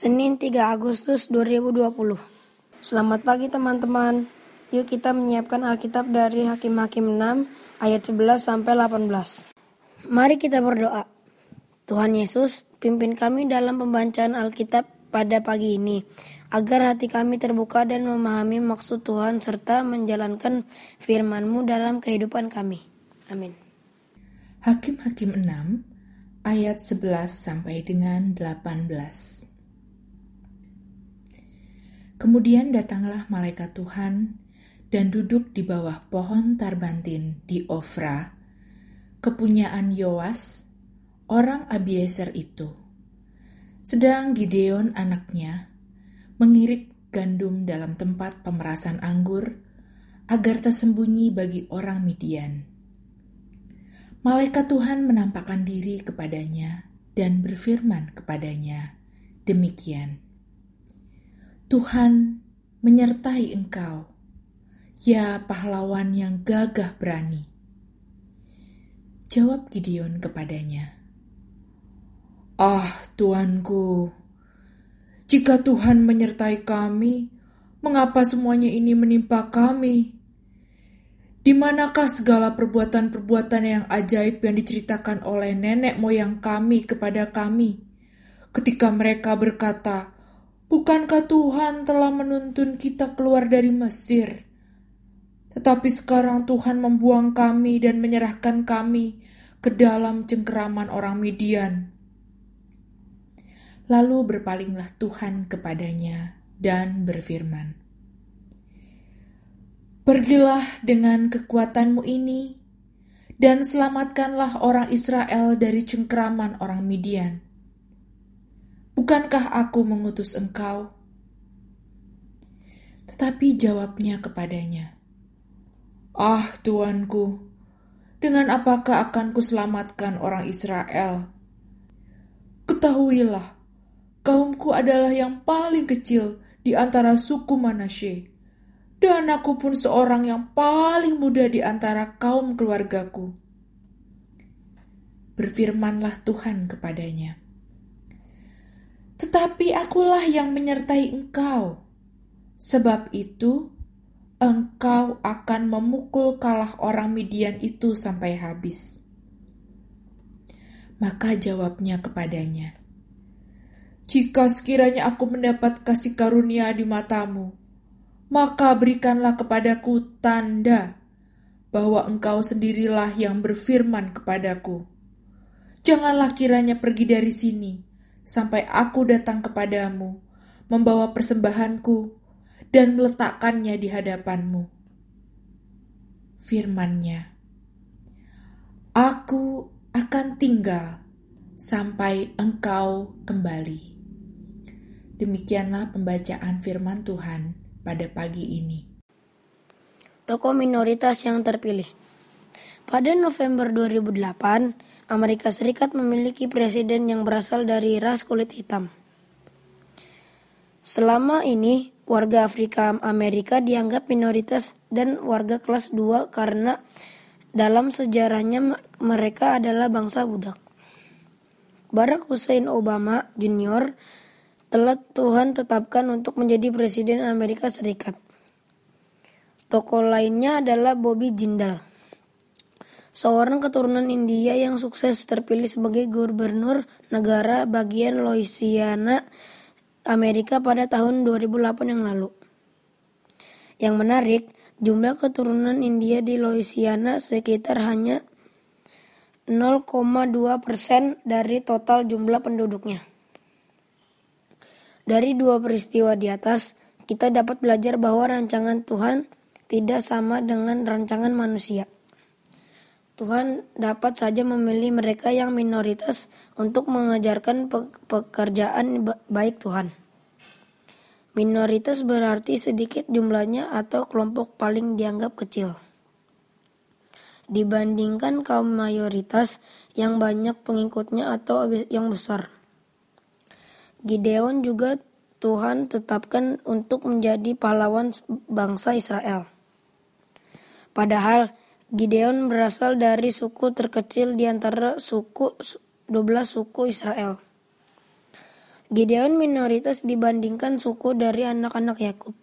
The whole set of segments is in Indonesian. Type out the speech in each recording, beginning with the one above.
Senin 3 Agustus 2020. Selamat pagi teman-teman. Yuk kita menyiapkan Alkitab dari Hakim-Hakim 6 ayat 11 sampai 18. Mari kita berdoa. Tuhan Yesus, pimpin kami dalam pembacaan Alkitab pada pagi ini, agar hati kami terbuka dan memahami maksud Tuhan serta menjalankan firman-Mu dalam kehidupan kami. Amin. Hakim-Hakim 6 ayat 11 sampai dengan 18. Kemudian datanglah malaikat Tuhan dan duduk di bawah pohon tarbantin di Ofra, kepunyaan Yoas, orang Abiezer itu. Sedang Gideon anaknya mengirik gandum dalam tempat pemerasan anggur agar tersembunyi bagi orang Midian. Malaikat Tuhan menampakkan diri kepadanya dan berfirman kepadanya, demikian. Tuhan menyertai engkau, ya pahlawan yang gagah berani. Jawab Gideon kepadanya, Ah Tuanku, jika Tuhan menyertai kami, mengapa semuanya ini menimpa kami? Di manakah segala perbuatan-perbuatan yang ajaib yang diceritakan oleh nenek moyang kami kepada kami? Ketika mereka berkata, Bukankah Tuhan telah menuntun kita keluar dari Mesir? Tetapi sekarang Tuhan membuang kami dan menyerahkan kami ke dalam cengkeraman orang Midian. Lalu berpalinglah Tuhan kepadanya dan berfirman, Pergilah dengan kekuatanmu ini, dan selamatkanlah orang Israel dari cengkeraman orang Midian Bukankah aku mengutus engkau? Tetapi jawabnya kepadanya, Ah Tuanku, dengan apakah akan kuselamatkan orang Israel? Ketahuilah, kaumku adalah yang paling kecil di antara suku Manasye, dan aku pun seorang yang paling muda di antara kaum keluargaku. Berfirmanlah Tuhan kepadanya, tetapi akulah yang menyertai engkau. Sebab itu, engkau akan memukul kalah orang Midian itu sampai habis. Maka jawabnya kepadanya, Jika sekiranya aku mendapat kasih karunia di matamu, maka berikanlah kepadaku tanda bahwa engkau sendirilah yang berfirman kepadaku. Janganlah kiranya pergi dari sini, sampai aku datang kepadamu, membawa persembahanku, dan meletakkannya di hadapanmu. Firmannya, Aku akan tinggal sampai engkau kembali. Demikianlah pembacaan firman Tuhan pada pagi ini. Tokoh minoritas yang terpilih. Pada November 2008, Amerika Serikat memiliki presiden yang berasal dari ras kulit hitam. Selama ini, warga Afrika Amerika dianggap minoritas dan warga kelas 2 karena dalam sejarahnya mereka adalah bangsa budak. Barack Hussein Obama Jr. telah Tuhan tetapkan untuk menjadi presiden Amerika Serikat. Tokoh lainnya adalah Bobby Jindal seorang keturunan India yang sukses terpilih sebagai gubernur negara bagian Louisiana, Amerika pada tahun 2008 yang lalu. Yang menarik, jumlah keturunan India di Louisiana sekitar hanya 0,2 persen dari total jumlah penduduknya. Dari dua peristiwa di atas, kita dapat belajar bahwa rancangan Tuhan tidak sama dengan rancangan manusia. Tuhan dapat saja memilih mereka yang minoritas untuk mengajarkan pe pekerjaan baik Tuhan. Minoritas berarti sedikit jumlahnya atau kelompok paling dianggap kecil. Dibandingkan kaum mayoritas yang banyak pengikutnya atau yang besar. Gideon juga Tuhan tetapkan untuk menjadi pahlawan bangsa Israel. Padahal Gideon berasal dari suku terkecil di antara suku 12 suku Israel. Gideon minoritas dibandingkan suku dari anak-anak Yakub.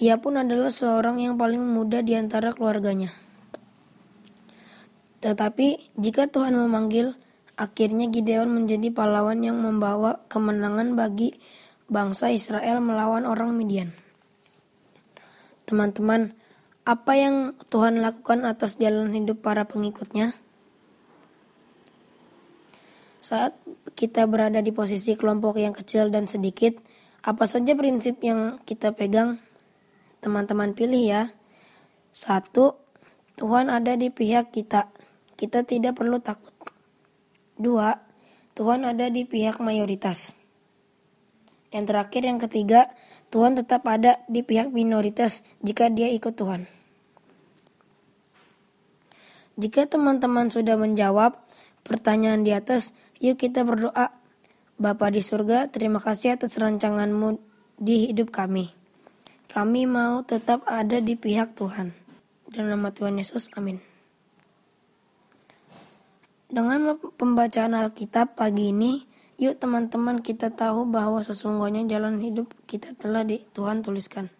Ia pun adalah seorang yang paling muda di antara keluarganya. Tetapi jika Tuhan memanggil, akhirnya Gideon menjadi pahlawan yang membawa kemenangan bagi bangsa Israel melawan orang Midian. Teman-teman, apa yang Tuhan lakukan atas jalan hidup para pengikutnya? Saat kita berada di posisi kelompok yang kecil dan sedikit, apa saja prinsip yang kita pegang? Teman-teman pilih ya. Satu, Tuhan ada di pihak kita. Kita tidak perlu takut. Dua, Tuhan ada di pihak mayoritas. Yang terakhir, yang ketiga, Tuhan tetap ada di pihak minoritas jika dia ikut Tuhan. Jika teman-teman sudah menjawab pertanyaan di atas, Yuk kita berdoa. Bapa di surga, terima kasih atas rancanganmu di hidup kami. Kami mau tetap ada di pihak Tuhan. Dalam nama Tuhan Yesus, amin. Dengan pembacaan Alkitab pagi ini, yuk teman-teman kita tahu bahwa sesungguhnya jalan hidup kita telah di Tuhan tuliskan.